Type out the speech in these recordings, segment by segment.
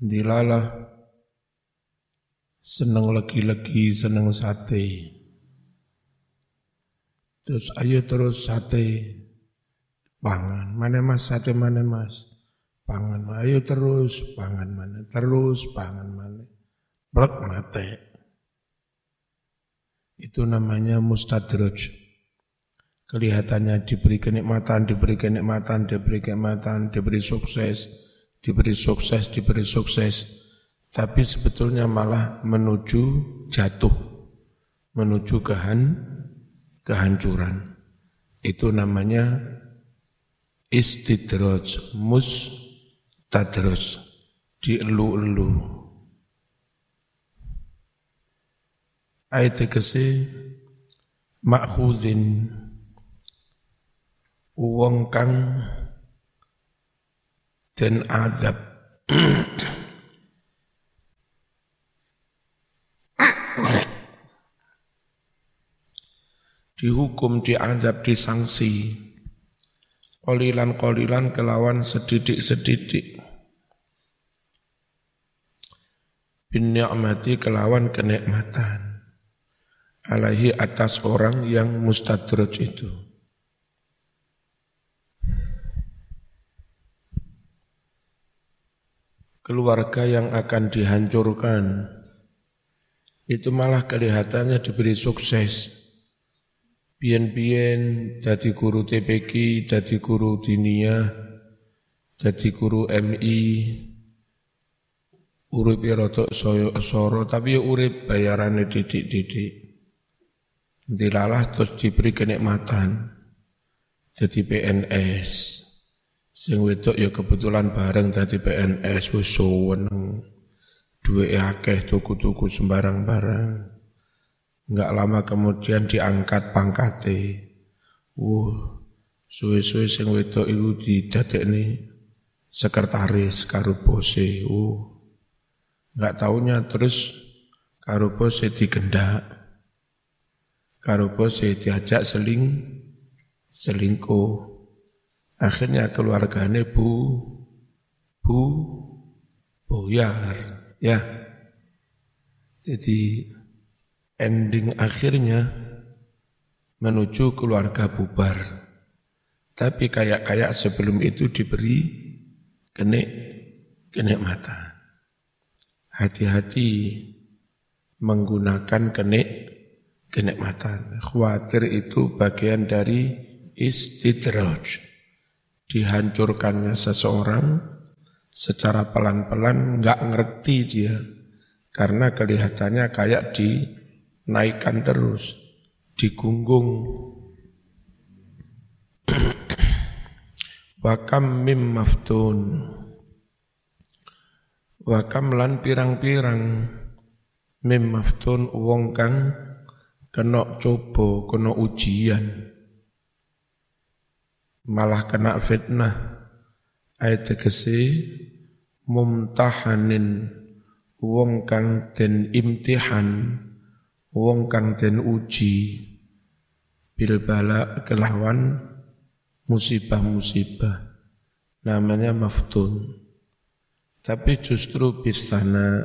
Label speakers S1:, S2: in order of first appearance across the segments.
S1: Dilalah seneng lagi-lagi, seneng sate. Terus ayo terus sate pangan. Mana mas sate mana mas? Pangan. Ayo terus pangan mana? Terus pangan mana? Blek mate. Itu namanya mustadroj. Kelihatannya diberi kenikmatan, diberi kenikmatan, diberi kenikmatan, diberi sukses diberi sukses, diberi sukses, tapi sebetulnya malah menuju jatuh, menuju kehan, kehancuran. Itu namanya istidraj, mustadroj, dielu-elu. Ayat kese makhudin wong kang dan azab. Dihukum, diazab, disangsi. Kolilan-kolilan kelawan sedidik-sedidik. Bin ni'mati kelawan kenikmatan. Alaihi atas orang yang mustadroj itu. Keluarga yang akan dihancurkan itu malah kelihatannya diberi sukses. Bien-bien jadi guru TPK, jadi guru dinia, jadi guru MI, urip ya rotok soro, tapi ya urip bayarannya didik-didik. Dilalah terus diberi kenikmatan, jadi PNS. Sing wedok ya kebetulan bareng tadi PNS wis suweneng. Duwe akeh tuku-tuku sembarang barang. Enggak lama kemudian diangkat pangkate. Uh, suwe-suwe sing wedok iku didadekne sekretaris karo bose. Uh. Enggak taunya terus karo bose digendak. Karo bose diajak seling selingkuh. Akhirnya keluarganya bu, bu, buyar, ya. Jadi ending akhirnya menuju keluarga bubar. Tapi kayak-kayak sebelum itu diberi kenik, kenikmatan. Hati-hati menggunakan kenik, kenikmatan. Khawatir itu bagian dari istidraj dihancurkannya seseorang secara pelan-pelan nggak ngerti dia karena kelihatannya kayak dinaikkan terus, digunggung. Wakam mim maftun? Wakam lan pirang-pirang? Mim maftun wong kang kena coba, kena ujian malah kena fitnah. Ayat tegese mumtahanin wong kang den imtihan wong kang den uji bil bala kelawan musibah-musibah. Namanya maftun. Tapi justru bisana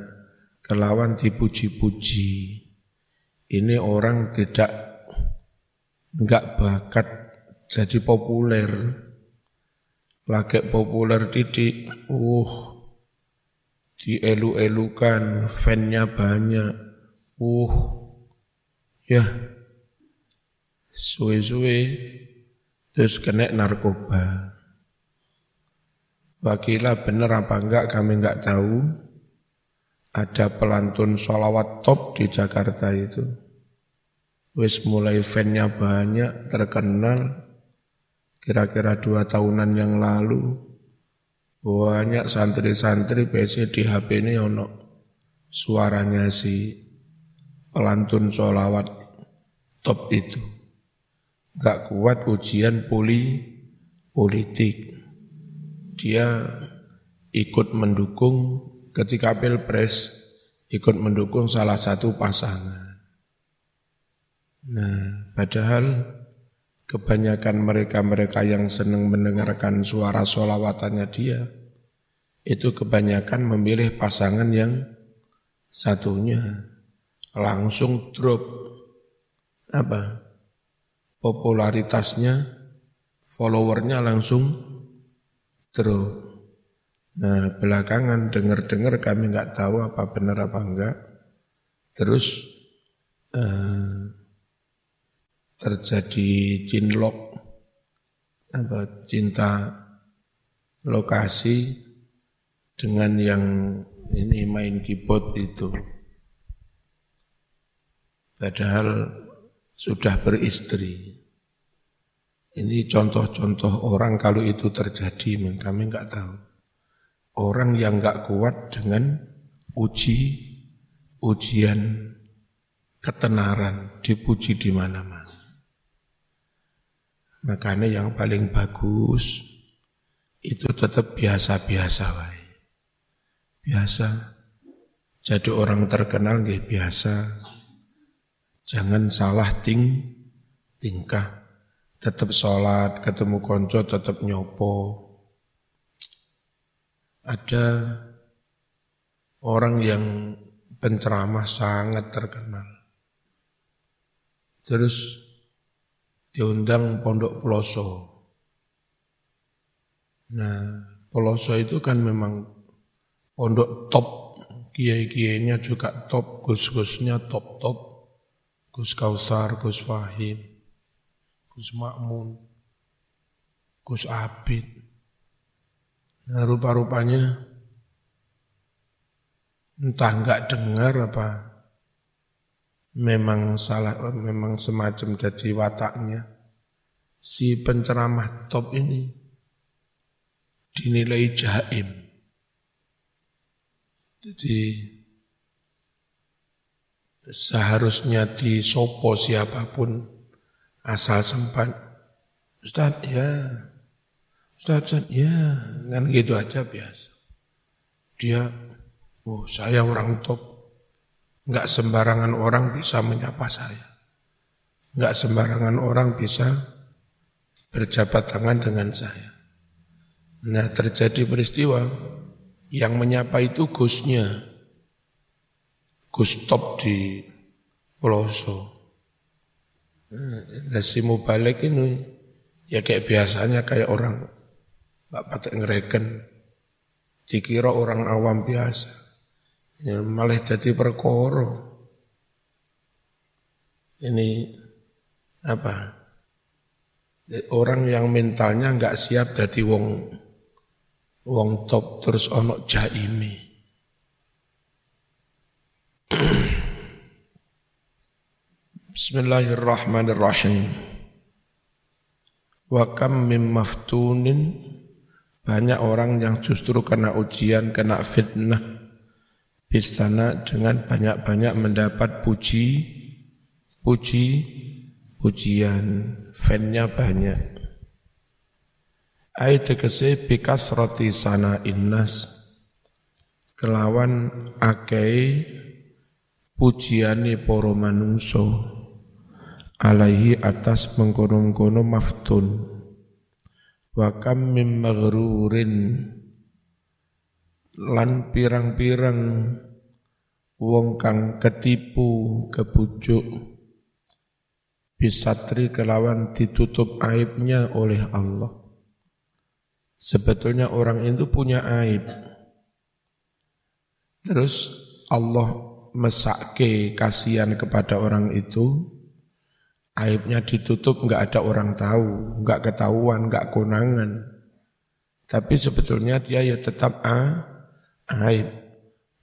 S1: kelawan dipuji-puji. Ini orang tidak enggak bakat jadi populer. Lagi populer didik, uh, dielu-elukan, fannya banyak, uh, ya, suwe-suwe, terus kena narkoba. Wakilah bener apa enggak kami enggak tahu. Ada pelantun sholawat top di Jakarta itu. Wis mulai fannya banyak, terkenal, kira-kira dua tahunan yang lalu banyak santri-santri biasanya di HP ini ono suaranya si pelantun sholawat top itu. Gak kuat ujian poli politik. Dia ikut mendukung ketika pilpres ikut mendukung salah satu pasangan. Nah padahal Kebanyakan mereka-mereka yang senang mendengarkan suara solawatannya dia, itu kebanyakan memilih pasangan yang satunya. Langsung drop. Apa? Popularitasnya followernya langsung drop. Nah belakangan dengar-dengar kami nggak tahu apa benar apa enggak. Terus eh, terjadi cinlok apa cinta lokasi dengan yang ini main keyboard itu. Padahal sudah beristri. Ini contoh-contoh orang kalau itu terjadi, kami nggak tahu. Orang yang nggak kuat dengan uji, ujian ketenaran dipuji di mana-mana. Makanya yang paling bagus itu tetap biasa-biasa wae. Biasa. Jadi orang terkenal nggih biasa. Jangan salah ting tingkah. Tetap sholat, ketemu konco tetap nyopo. Ada orang yang penceramah sangat terkenal. Terus diundang pondok Peloso. Nah, Peloso itu kan memang pondok top, kiai-kiainya juga top, gus-gusnya top-top. Gus Kausar, Gus Fahim, Gus Makmun, Gus Abid. Nah, rupa-rupanya entah enggak dengar apa memang salah, memang semacam jadi wataknya. Si penceramah top ini dinilai jaim. Jadi seharusnya disopo siapa pun asal sempat Ustaz ya Ustaz, Ustaz ya kan gitu aja biasa dia oh saya orang top Enggak sembarangan orang bisa menyapa saya. Enggak sembarangan orang bisa berjabat tangan dengan saya. Nah terjadi peristiwa yang menyapa itu Gusnya. Gus top di Peloso. Nah, si ini ya kayak biasanya kayak orang nggak patek ngereken. Dikira orang awam biasa ya malah jadi perkoro. Ini apa? Orang yang mentalnya nggak siap jadi wong wong top terus onok jaimi. Bismillahirrahmanirrahim. Wa kam mim maftunin banyak orang yang justru kena ujian, kena fitnah, Istana dengan banyak-banyak mendapat puji, puji, pujian, fannya banyak. Ayat tegese bikas roti sana innas. Kelawan akei pujiani poro manungso alaihi atas mengkono-kono maftun. Wa kam mim maghrurin lan pirang-pirang wong kang ketipu kebujuk bisatri kelawan ditutup aibnya oleh Allah. Sebetulnya orang itu punya aib. Terus Allah mesake kasihan kepada orang itu, aibnya ditutup, nggak ada orang tahu, nggak ketahuan, nggak konangan. Tapi sebetulnya dia ya tetap a, aib.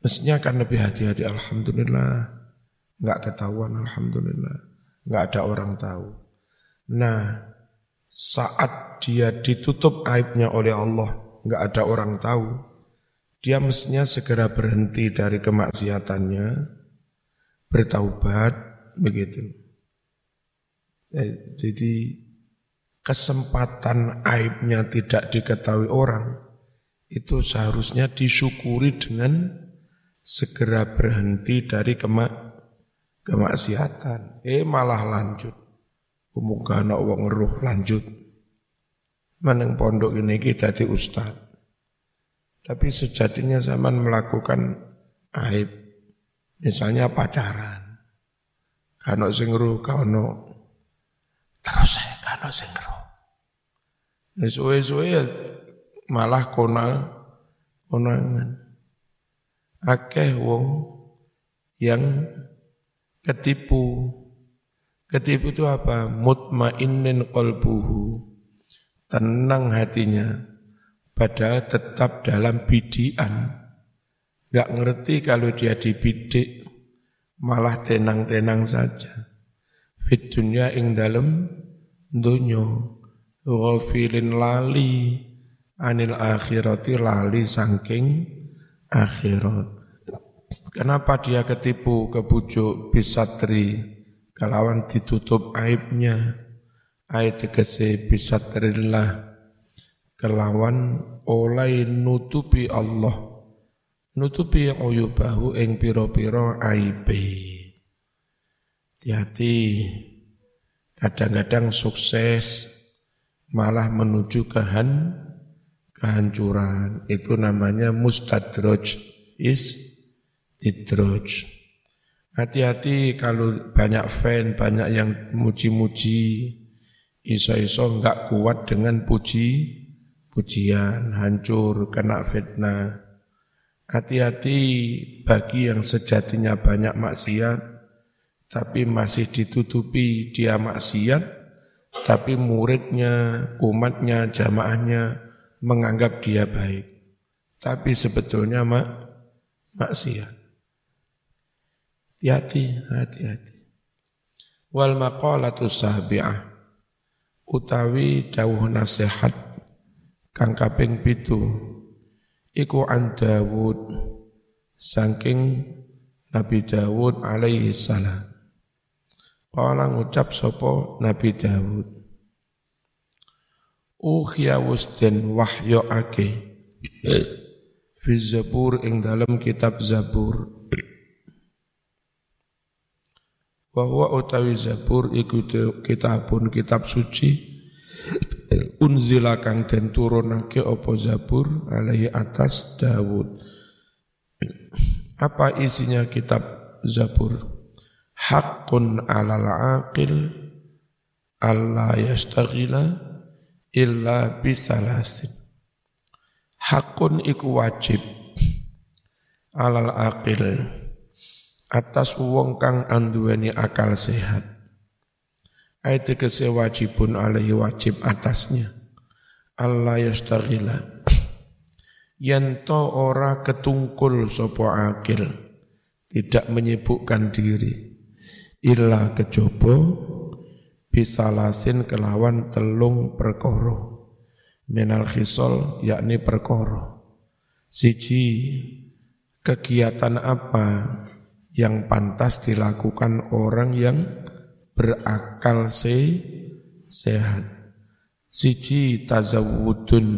S1: Mestinya akan lebih hati-hati. Alhamdulillah. Enggak ketahuan. Alhamdulillah. Enggak ada orang tahu. Nah, saat dia ditutup aibnya oleh Allah, enggak ada orang tahu, dia mestinya segera berhenti dari kemaksiatannya, bertaubat, begitu. Eh, jadi kesempatan aibnya tidak diketahui orang, itu seharusnya disyukuri dengan segera berhenti dari kemak kemaksiatan. Eh malah lanjut. Umuga anak wong roh lanjut. Meneng pondok ini kita di ustad. Tapi sejatinya zaman melakukan aib. Misalnya pacaran. Kano singru kano terus saya kano singru. Suwe-suwe ya malah kona konangan. Akeh wong yang ketipu. Ketipu itu apa? Mutmainin qalbuhu. Tenang hatinya padahal tetap dalam bidian. Gak ngerti kalau dia dibidik, malah tenang-tenang saja. Fit dunya ing dalem dunyo, ghafilin lali, anil akhirati lali sangking akhirat. Kenapa dia ketipu, kebujuk, bisatri, kalawan ditutup aibnya, aib tegese bisatrillah, kelawan oleh nutupi Allah. Nutupi uyubahu ing piro-piro aibe. Hati-hati. Kadang-kadang sukses malah menuju kehan kehancuran itu namanya mustadroj. Is idroj. Hati-hati kalau banyak fan banyak yang muji-muji. Iso-iso enggak kuat dengan puji pujian, hancur, kena fitnah. Hati-hati bagi yang sejatinya banyak maksiat, tapi masih ditutupi dia maksiat, tapi muridnya, umatnya, jamaahnya menganggap dia baik. Tapi sebetulnya mak, maksiat. Hati-hati, hati-hati. Wal maqalatu sahbi'ah utawi dawuh nasihat kang kaping pitu iku an Dawud saking Nabi Dawud alaihi salam Kala ngucap sopo Nabi Dawud Ukhya wusden wahyo ake Fi Zabur ing dalam kitab Zabur Bahwa utawi Zabur iku kitabun kitab suci unzila kang den turunake apa Zabur alaihi atas Dawud. Apa isinya kitab Zabur? Hakun alal aqil alla yastaghila illa bisalasin. Hakun iku wajib alal aqil atas wong kang anduweni akal sehat Ayat tegese wajibun alaihi wajib atasnya. Allah yastaghila. Yanto ora ketungkul sopo akil. Tidak menyibukkan diri. Illa kejobo bisalasin kelawan telung perkoro. Minal khisol yakni perkoro. Siji kegiatan apa yang pantas dilakukan orang yang berakal se sehat. Siji tazawudun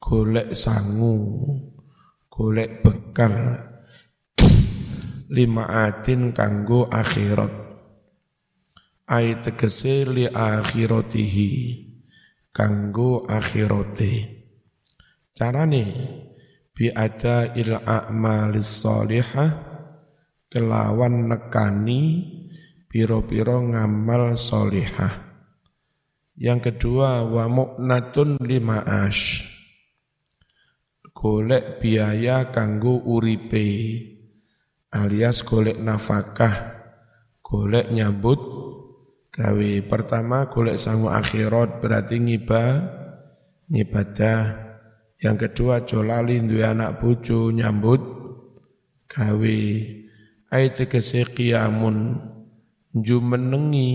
S1: golek sangu, golek bekal lima atin kanggo akhirat. Ai tegese li akhiratihi kanggo akhirate. Carane bi ada il a'malis salihah kelawan nekani piro-piro ngamal solihah. Yang kedua, wa mu'natun lima ash. Golek biaya kanggo uripe, alias golek nafkah, golek nyambut gawe. Pertama, golek sangu akhirat berarti ngibah, ngibadah. Yang kedua, jolali duwe anak bojo nyambut gawe. Ayat tegese qiyamun jumenengi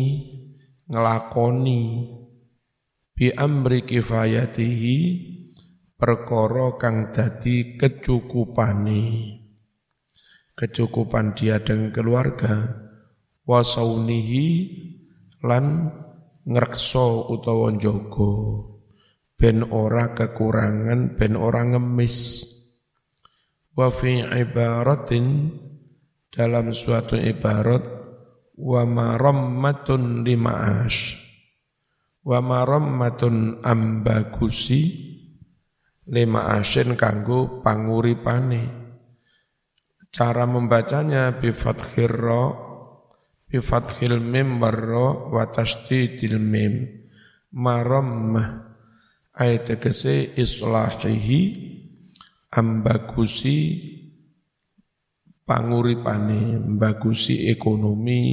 S1: ngelakoni bi amri kifayatihi perkara kang dadi kecukupane kecukupan dia dengan keluarga wasaunihi lan ngrekso utawa njogo ben ora kekurangan ben ora ngemis. Wa fi ibaratin dalam suatu ibarat wa marammatun lima'ash wa marammatun ambagusi lima asin kanggo panguripane. Cara membacanya bi fathir bi fathil mim warra wa tasdidil mim. Marammah ayat tegese islahihi ambagusi panguripane bagusi ekonomi.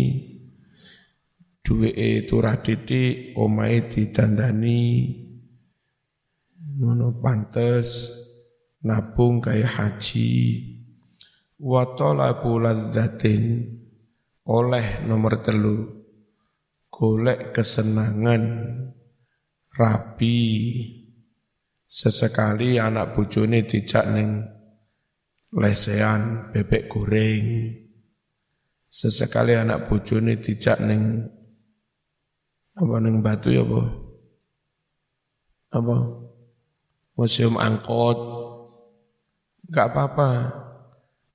S1: Duweke turah titik omahe didandani. Ngono pantes nabung kaya haji. Wa talabu ladzatin oleh nomor telu. Golek kesenangan. Rapi sesekali anak bojone dijak ning lesean bebek goreng. Sesekali anak bojone dijak ning apa ning batu ya apa? Apa? Museum angkot. Enggak apa-apa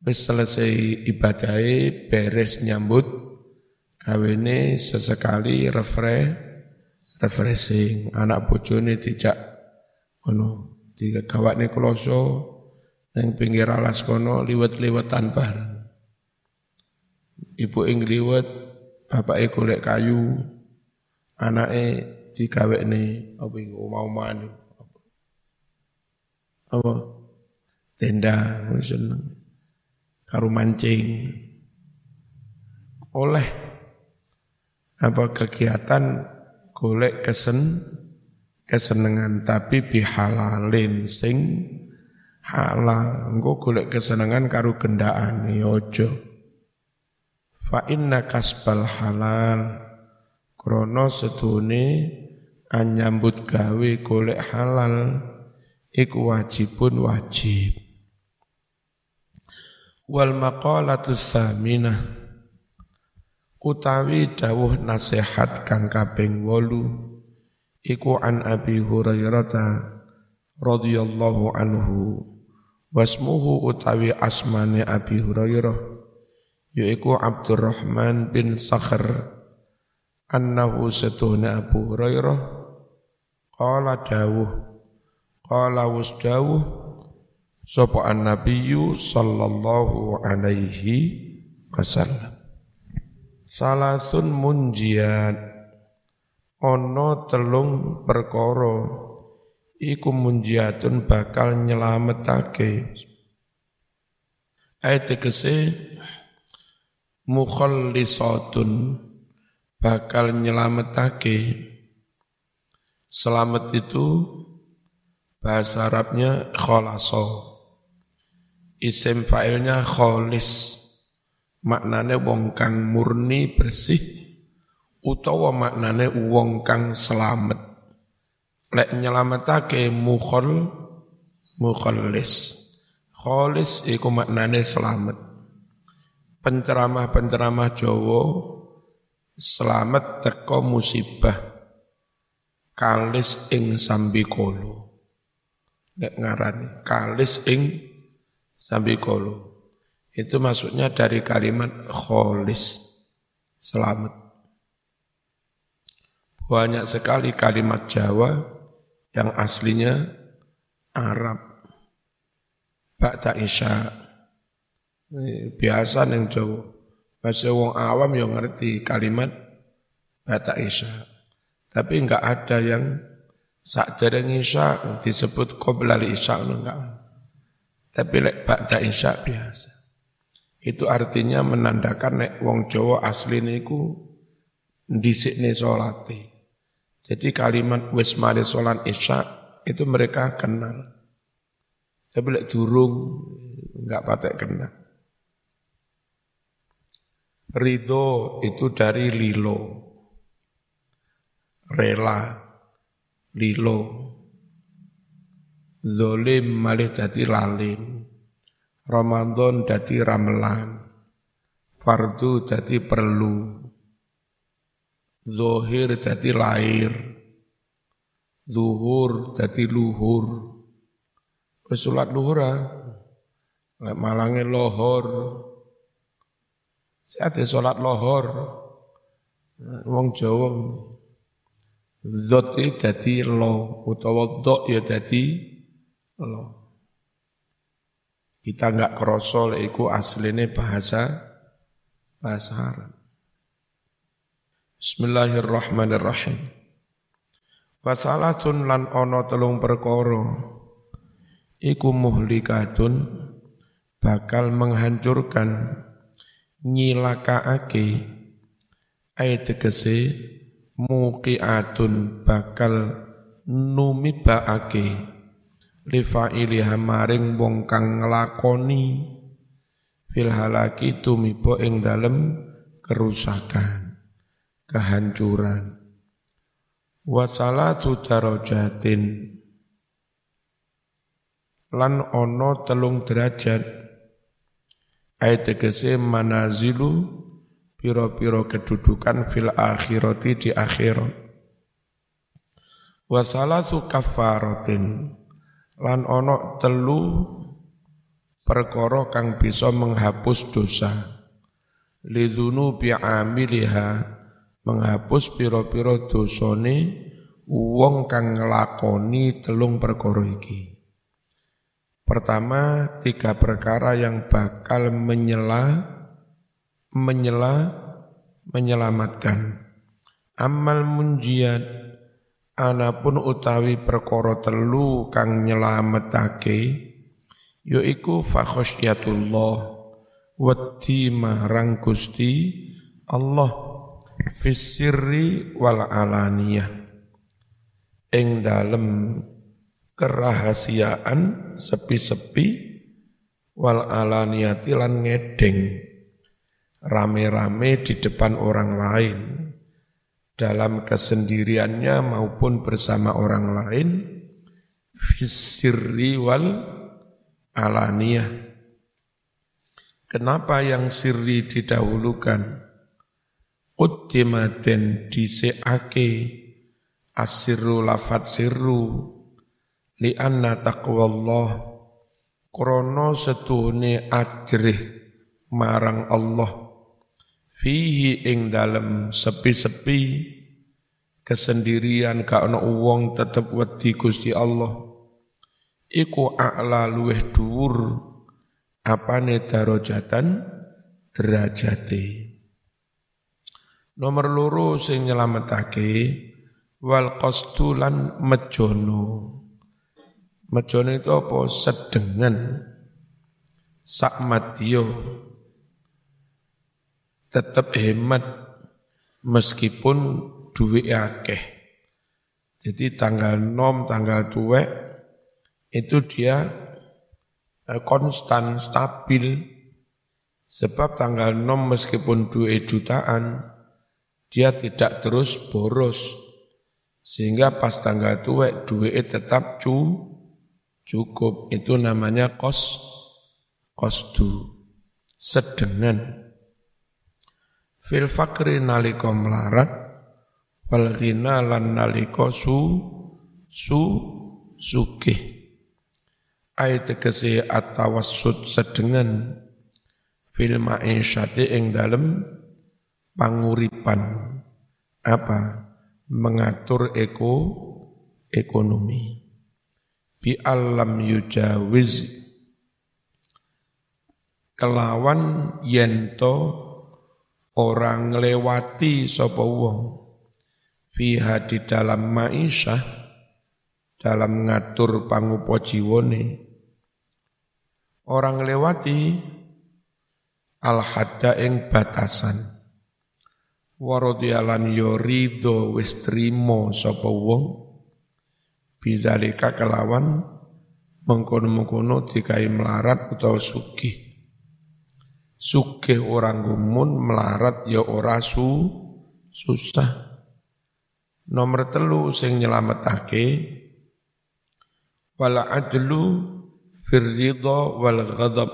S1: wis selesai ibadahnya beres nyambut kawene sesekali refre refreshing. Anak bojone dijak ono digawakne kloso Neng pinggir alas kono liwet-liwetan bareng. Ibu ing liwet, bapake golek kayu, anake digawekne apa iku omah-omahan apa? Tenda seneng karo mancing. Oleh. Apa kegiatan golek kesen kesenangan tapi bihalalin sing halal. Engko golek kesenangan karo gendaan ya ojo fa inna kasbal halal. Krono sedune anyambut gawe golek halal iku wajibun wajib wal maqalatu saminah utawi dawuh nasihat kang kaping 8 iku an Abi Hurairah radhiyallahu anhu. Wasmuhu utawi asmane Abi Hurairah yaiku Abdurrahman bin Sakhr. Annahu setuhne Abu Hurairah qala dawuh qala was dawuh sapa annabiyyu sallallahu alaihi wasallam. Salasun munjiat ono telung perkara. Iku munjiatun bakal nyelametake. Ayat tegese mukhallisatun bakal nyelametake. Selamat itu bahasa Arabnya khalaso isim fa'ilnya kholis maknane wong kang murni bersih utawa maknane wong kang selamat. Lek nyelametake mukhol mukhallis. Kholis iku maknane selamat. Penceramah-penceramah Jawa selamat teko musibah kalis ing sambikolo nek ngarani kalis ing sambikolo itu maksudnya dari kalimat kholis selamat banyak sekali kalimat Jawa yang aslinya Arab. Ba'da Isya. Biasa neng Jawa. Bahasa wong awam yang ngerti kalimat Ba'da Isya. Tapi enggak ada yang saat dereng Isya disebut qoblal Isya enggak. Tapi lek Ba'da Isya biasa. Itu artinya menandakan nek wong Jawa asli niku dhisikne salate. Jadi kalimat wis mari sholat isya itu mereka kenal. Tapi lek durung enggak patek kenal. Ridho itu dari lilo. Rela, lilo. Zolim malih jadi lalim. Ramadan jadi ramelan. Fardu jadi perlu. Zohir jadi lahir. Zuhur jadi luhur. Wis luhur ah. Lek malange lohor. Sate salat lohor. Wong Jawa Zot dadi lo utawa dok ya dadi Allah. Kita enggak krosol iku asline bahasa bahasa Arab. Bismillahirrahmanirrahim. Wa salatun lan ana telung perkara iku muhlikatun bakal menghancurkan nyilakaake ayat tegese muqiatun bakal numibaake li fa'iliha maring wong kang nglakoni. Fil halaki tumiba ing dalem kerusakan kehancuran. Wa salatu darajatin. Lan ono telung derajat. Ayat tegese manazilu piro-piro kedudukan fil akhirati di akhirat. Wa salasu kafaratin lan ono telu perkara kang bisa menghapus dosa lidunu bi'amiliha menghapus piro-piro dosane wong kang nglakoni telung perkara iki Pertama, tiga perkara yang bakal menyela, menyela, menyelamatkan. Amal munjiat, anapun utawi perkara telu kang nyelametake, yaiku fakhosyatullah, wedi marang Gusti Allah, fisirri wal alaniyah. Ing dalem kerahasiaan sepi-sepi wal alaniyati lan ngedeng rame-rame di depan orang lain dalam kesendiriannya maupun bersama orang lain fisirri wal alaniyah. Kenapa yang sirri didahulukan? Uddimaten diseake asirru lafat sirru li anna taqwallah. Krono setune ajrih marang Allah fihi ing dalem sepi-sepi kesendirian gak ana wong tetep wedi Gusti Allah. Iku a'la luweh dhuwur apane darajatan? Derajate. Nomor loro sing nyelametake wal qastulan mejono Mejone itu apa? Sedengan. Sakmatio tetap hemat meskipun duit akeh. Jadi tanggal nom, tanggal tuwek itu dia eh, konstan, stabil. Sebab tanggal nom meskipun duit jutaan, dia tidak terus boros. Sehingga pas tanggal tuwek duit tetap cu, cukup itu namanya kos kosdu sedengan fil fakri naliko melarat wal ghina lan naliko su su sugih. Ayat tegese atawassud sedengan fil ma'isyati ing dalem panguripan. Apa? Mengatur eko ekonomi. Bi alam yujawiz. Kelawan yento orang lewati sapa wong fiha di dalam maisha dalam ngatur pangupo jiwone orang lewati al hadda ing batasan. Waradiyalan yorido wis trimo sapa wong. Bidzalika kelawan mengkono-mengkono dikai melarat utawa sugih sugih orang gumun melarat ya ora su susah. Nomor telu sing nyelametake wala adlu fir ridha wal ghadab.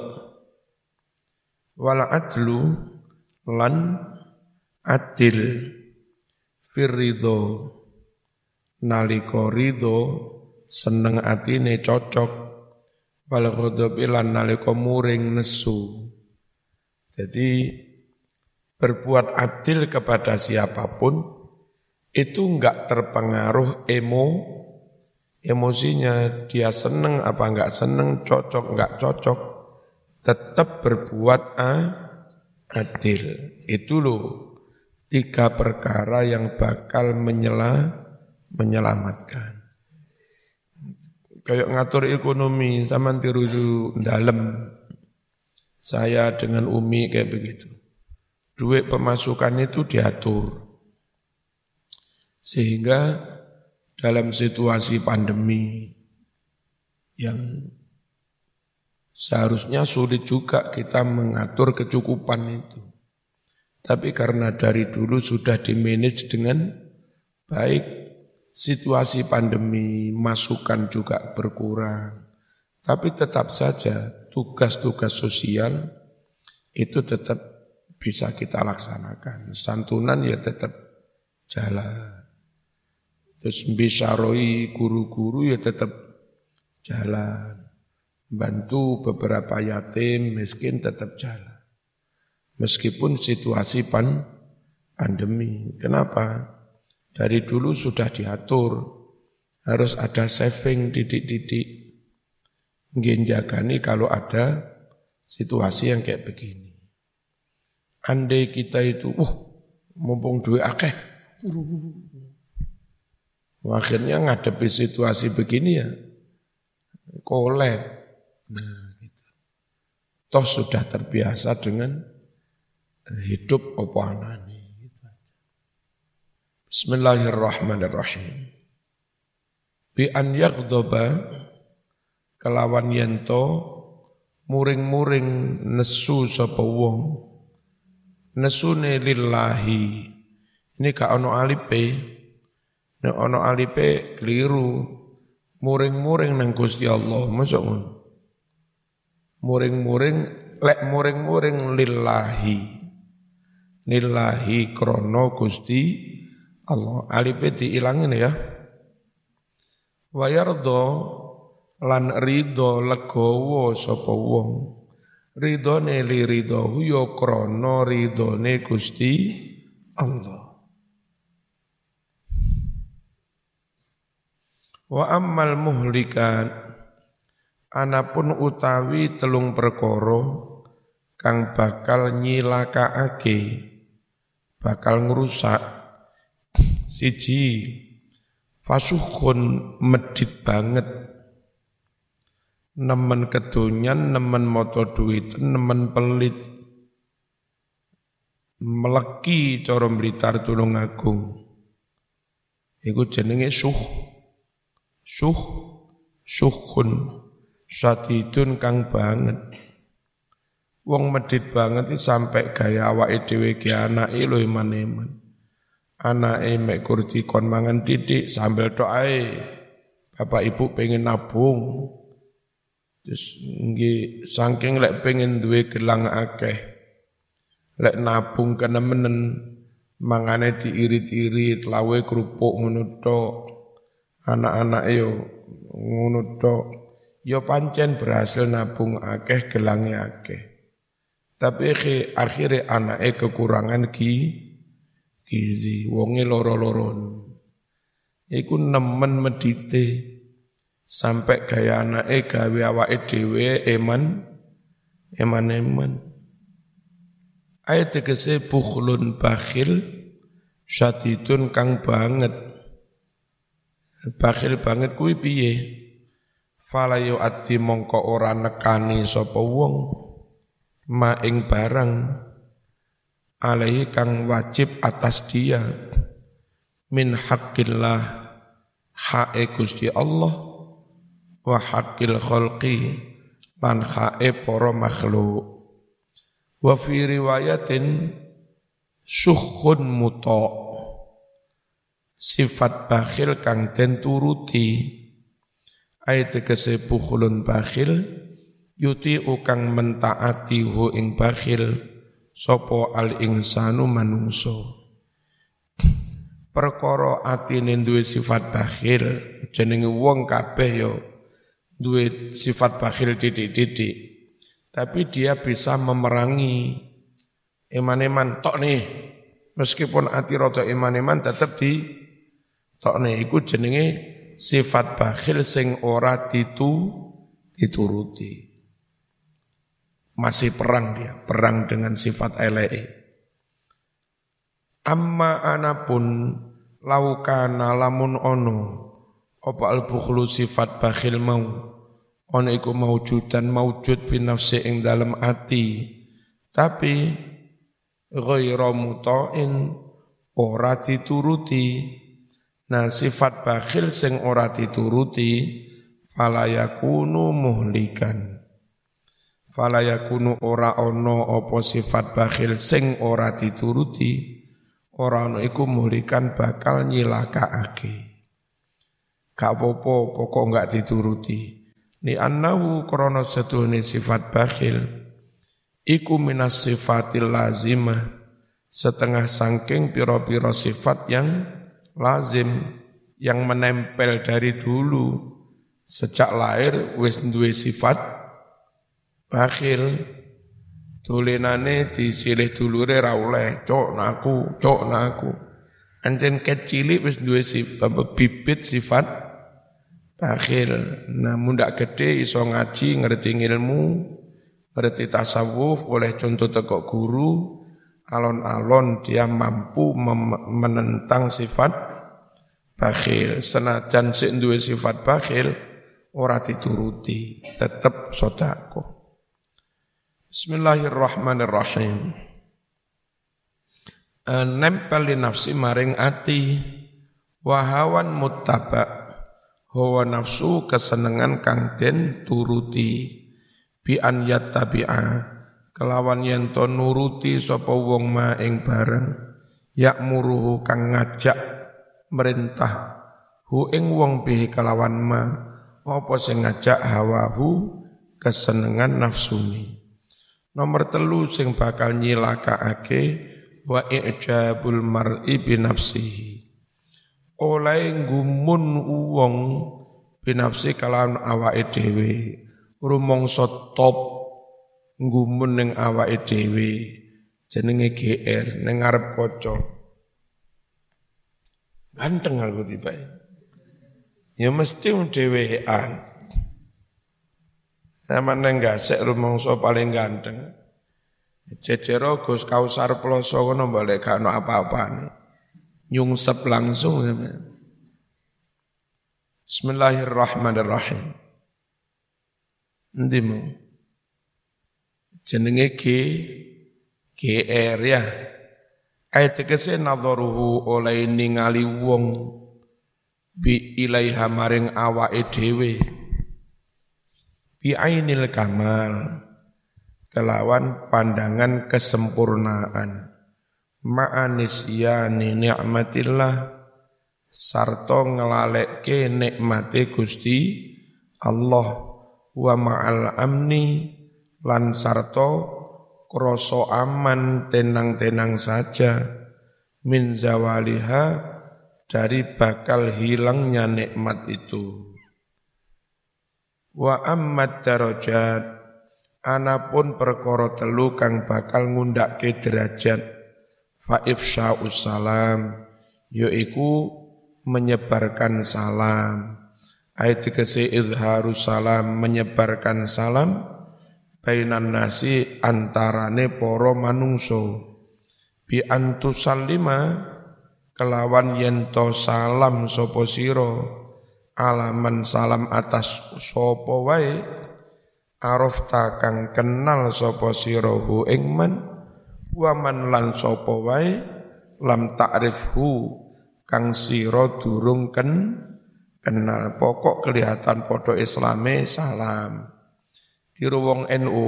S1: Wala adlu lan adil fir ridha. Nalika seneng atine cocok. Wal ghadabi lan nalika muring nesu jadi berbuat adil kepada siapa pun itu enggak terpengaruh emo emosinya dia seneng apa enggak seneng, cocok enggak cocok, tetap berbuat a, adil. Itu loh tiga perkara yang bakal menyela, menyelamatkan. Kayak ngatur ekonomi, sama tiru dalam. Saya dengan Umi kayak begitu. Duit pemasukan itu diatur. Sehingga dalam situasi pandemi yang seharusnya sulit juga kita mengatur kecukupan itu. Tapi karena dari dulu sudah dimanage dengan baik, situasi pandemi, masukan juga berkurang. Tapi tetap saja tugas-tugas sosial itu tetap bisa kita laksanakan. Santunan ya tetap jalan. Terus bisaroi guru-guru ya tetap jalan. Bantu beberapa yatim, miskin tetap jalan. Meskipun situasi pan, pandemi. Kenapa? Dari dulu sudah diatur. Harus ada saving didik-didik. Genjagani kalau ada situasi yang kayak begini. Andai kita itu, uh, mumpung duit akeh, Akhirnya ngadepi situasi begini ya, kolab. Nah, gitu. Toh sudah terbiasa dengan hidup apa anani. Gitu Bismillahirrahmanirrahim. Bi an yaghdoba kelawan yento muring-muring nesu sapa wong nesune lillahi ini ka ono alipe Nek ana alipe keliru, muring-muring nang Gusti Allah, masuk ngono. Muring-muring lek muring-muring lillahi. Lillahi krono Gusti Allah. Alipe diilangin ya. Wa yardo lan ridho legowo sapa wong. Ridhone li ridho ya krana ridhone Gusti Allah. Wa ammal muhlikan anapun utawi telung perkoro kang bakal nyilakaake bakal ngrusak siji fasuhun medit banget nemen kedonyan nemen moto duit nemen pelit. Meleki cara blitar tulung agung. Iku jenenge suh. Suh suhun. Satidun kang banget. Wong medit banget iki sampai gaya awake dhewe ki anake iman-iman. Anake mek kurdi kon mangan titik sambil ae. Bapak ibu pengen nabung terus nggih saking lek pengen duwe gelang akeh lek nabung kenemenen mangane diirit-irit lawe kerupuk ngono tok anak-anak yo ngono tok yo pancen berhasil nabung akeh gelange akeh. Tapi akhirnya anake kekurangan ki gizi wonge loro-loron iku nemen medite sampai gaya anake gawe awake dhewe eman. Eman-eman ayat tegese bukhlun bakhil syatidun kang banget. Bakhil banget kuwi piye? Fala ati mongko ora nekani sapa wong ma ing barang alaihi kang wajib atas dia. Min haqqillah hae Gusti Allah wa haqqil khalqi lan hae para makhluk. Wa fi riwayatin suhun muta' sifat bakhil kang den turuti. Ayat tegese bukhulun bakhil yuti ukang mentaati hu ing bakhil sopo al insanu manungso perkara atine duwe sifat bakhil jenenge wong kabeh yo duwe sifat bakhil titik-titik tapi dia bisa memerangi iman-iman tok nih meskipun ati rada iman-iman tetap di Tokne iku jenenge sifat bakhil sing ora ditu dituruti. Masih perang dia, perang dengan sifat eleke. Amma anapun laukana lamun ono apa al bukhlu sifat bakhil mau ono iku maujudan maujud fi nafsi ing dalam ati tapi ghairu muta'in ora dituruti nah sifat bakhil sing ora dituruti falayakunu muhlikan falayakunu ora ono apa sifat bakhil sing ora dituruti ora ana iku muhlikan bakal nyilakaake. Gak apa-apa pokok enggak dituruti. Ni annahu krana setuhune sifat bakhil. Iku minas sifatil lazimah. Setengah sangking piro-piro sifat yang lazim yang menempel dari dulu. Sejak lahir wis duwe sifat bakhil. Dolenane disilih dulure ra oleh cok naku cok naku anjen kecilik wis duwe sifat bibit sifat bakhil namun ndak gede iso ngaji ngerti ilmu ngerti tasawuf oleh contoh tekok guru alon-alon dia mampu menentang sifat bakhil. Senajan sik duwe sifat bakhil ora dituruti tetep sodako Bismillahirrahmanirrahim. Eh, nempel di nafsi maring ati wahawan muttaba hawa nafsu kesenengan kang den turuti. Bi an yattabi'a. Kelawan yen to nuruti sapa wong ma ing bareng. Muruhu kang ngajak merintah. Hu ing wong bihi kelawan ma. Apa sing ngajak hawahu kesenengan nafsuni. Nomor telu sing bakal nyilakaake wa i'jabul mar'i bi nafsihi. Oleh gumun wong binafsi kalawan awake dhewe. Rumangsa top gumun ning awake dhewe. Jenenge GR ning ngarep kaca. Ganteng aku tiba. Ya mesti dhewean. Sama neng gasek rumongso paling ganteng. Cecero Gus Kausar Ploso kono balik kano apa-apa. Nyungsep langsung. Bismillahirrahmanirrahim. Nanti mau. Jenenge G GR ya. Ayat tegese nadharuhu oleh ningali wong bi ilaiha maring awake dhewe bi'ainil kamal kelawan pandangan kesempurnaan ma'anis yani ni'matillah. Sarto ngelalekke nikmati Gusti Allah. Wa ma'al amni. Lan sarto kroso aman tenang-tenang saja. Min zawaliha dari bakal hilangnya nikmat itu. Wa ammat darajat. Anapun perkara telu kang bakal derajat fa ifsya'us salam yaiku menyebarkan salam. Ayat tegese izharus salam menyebarkan salam bainan nasi antarane para manungso bi antusallima kelawan yento salam sapa sira alaman salam atas sapa wae arafta kang kenal sapa ing man wa man lan sapa wae lam ta'rifhu kang sira durung ken kenal. Pokok kelihatan podo islame salam. Diru wong NU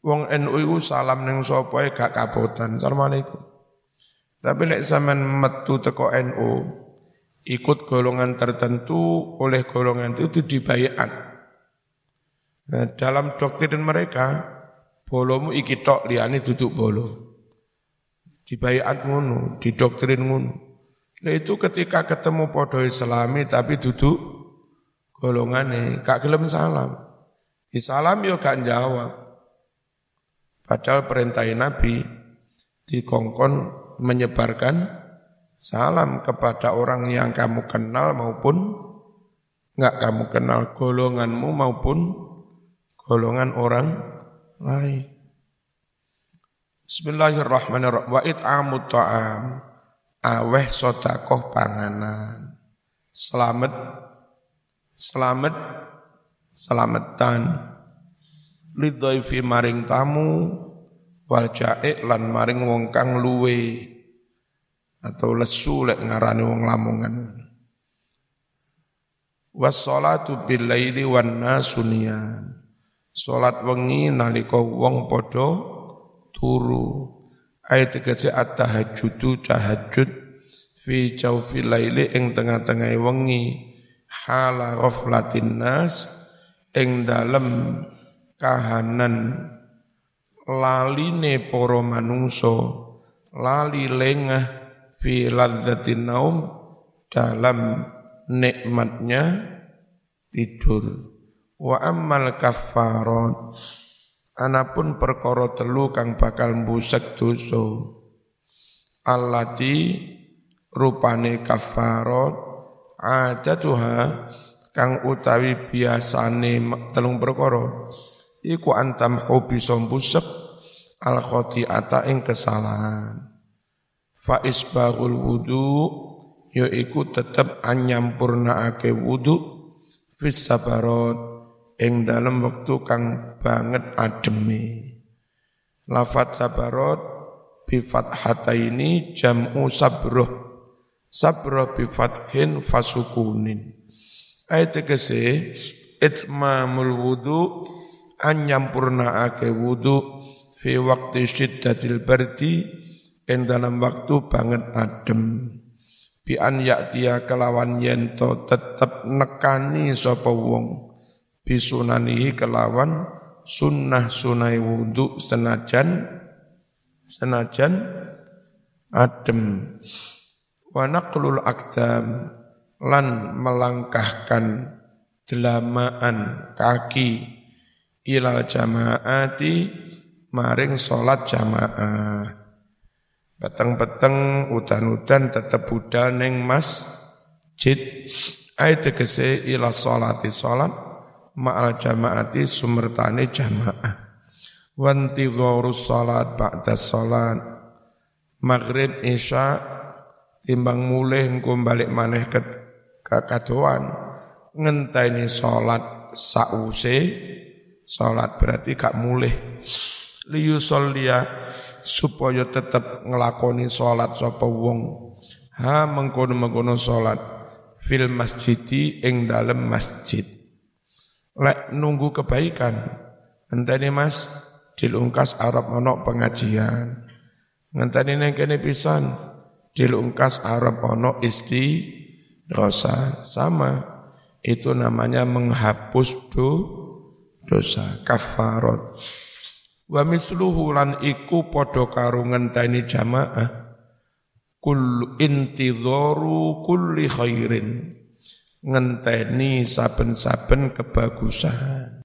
S1: wong NU iku salam ning sapa gak kabotan assalamualaikum. Tapi lek sampean metu teko NU ikut golongan tertentu oleh golongan itu dibayar. Nah, dalam doktrin mereka, bolomu iki tok liane duduk bolo. Dibayar ngono, didoktrin ngono. Nah itu ketika ketemu podo islami tapi duduk golongan gak gelem salam. Di salam yo gak jawab. Padahal perintah Nabi dikongkon menyebarkan salam kepada orang yang kamu kenal maupun Enggak kamu kenal golonganmu maupun golongan orang lain. Bismillahirrahmanirrahim. Wa it'amut ta'am. Aweh sodakoh panganan. Selamat. Selamat. Selamatan. Lidhaifi maring tamu. Wal ja'ik lan maring wong kang luwe. Atau lesu lek ngarani wong lamongan. Wassalatu bil laili wan. Salat wengi nalika wong padha turu. Ayat tegese at-tahajjudu tahajud fi jawfi laili ing tengah-tengah wengi. Hala ghaflatin nas ing dalem kahanan laline para manungso lali lengah fi ladzatin naum dalam nikmatnya tidur wa ammal kaffarat Anapun perkara telu kang bakal mbusek dosa. Allati rupane kafarat ajatuha kang utawi biasane telung perkara iku antam hobi sombusek al khotiata ing kesalahan. Fa isbaghul wudu yaiku tetep anyampurnaake wudu fis sabarat ing dalam waktu kang banget ademi. Lafat sabarot hata ini jam'u sabroh. Sabroh bifathin fasukunin. Ayat tegese itmamul wudu an ake wudu fi waktu syiddatil bardi ing dalam waktu banget adem bi an yaktia kelawan yento tetep nekani sapa wong bisunanihi kelawan sunnah sunai wudhu senajan senajan adem. Wa naqlul akdam lan melangkahkan delamaan kaki ilal jamaati maring salat jamaah. Peteng-peteng udan-udan tetep budal ning masjid. Ayat tegese ila salati salat ma'al jamaati sumertane jamaah. Wanti dhorus salat ba'da salat. Maghrib isya timbang mulih engko balik maneh ke kakadoan ngenteni salat sause salat berarti gak mulih. Liyusollia supaya tetap ngelakoni salat sapa wong. Ha mengkono-mengkono salat. Fil masjidi ing dalem masjid lek nunggu kebaikan. Ngenteni Mas, dilungkas Arab ono pengajian. Ngenteni neng kene pisan, dilungkas Arab ono isti dosa. Sama, itu namanya menghapus do, dosa, kafarot. Wa misluhu lan iku podo karo ngenteni jamaah. Kul intidharu kulli khairin ngenteni saben-saben kebagusan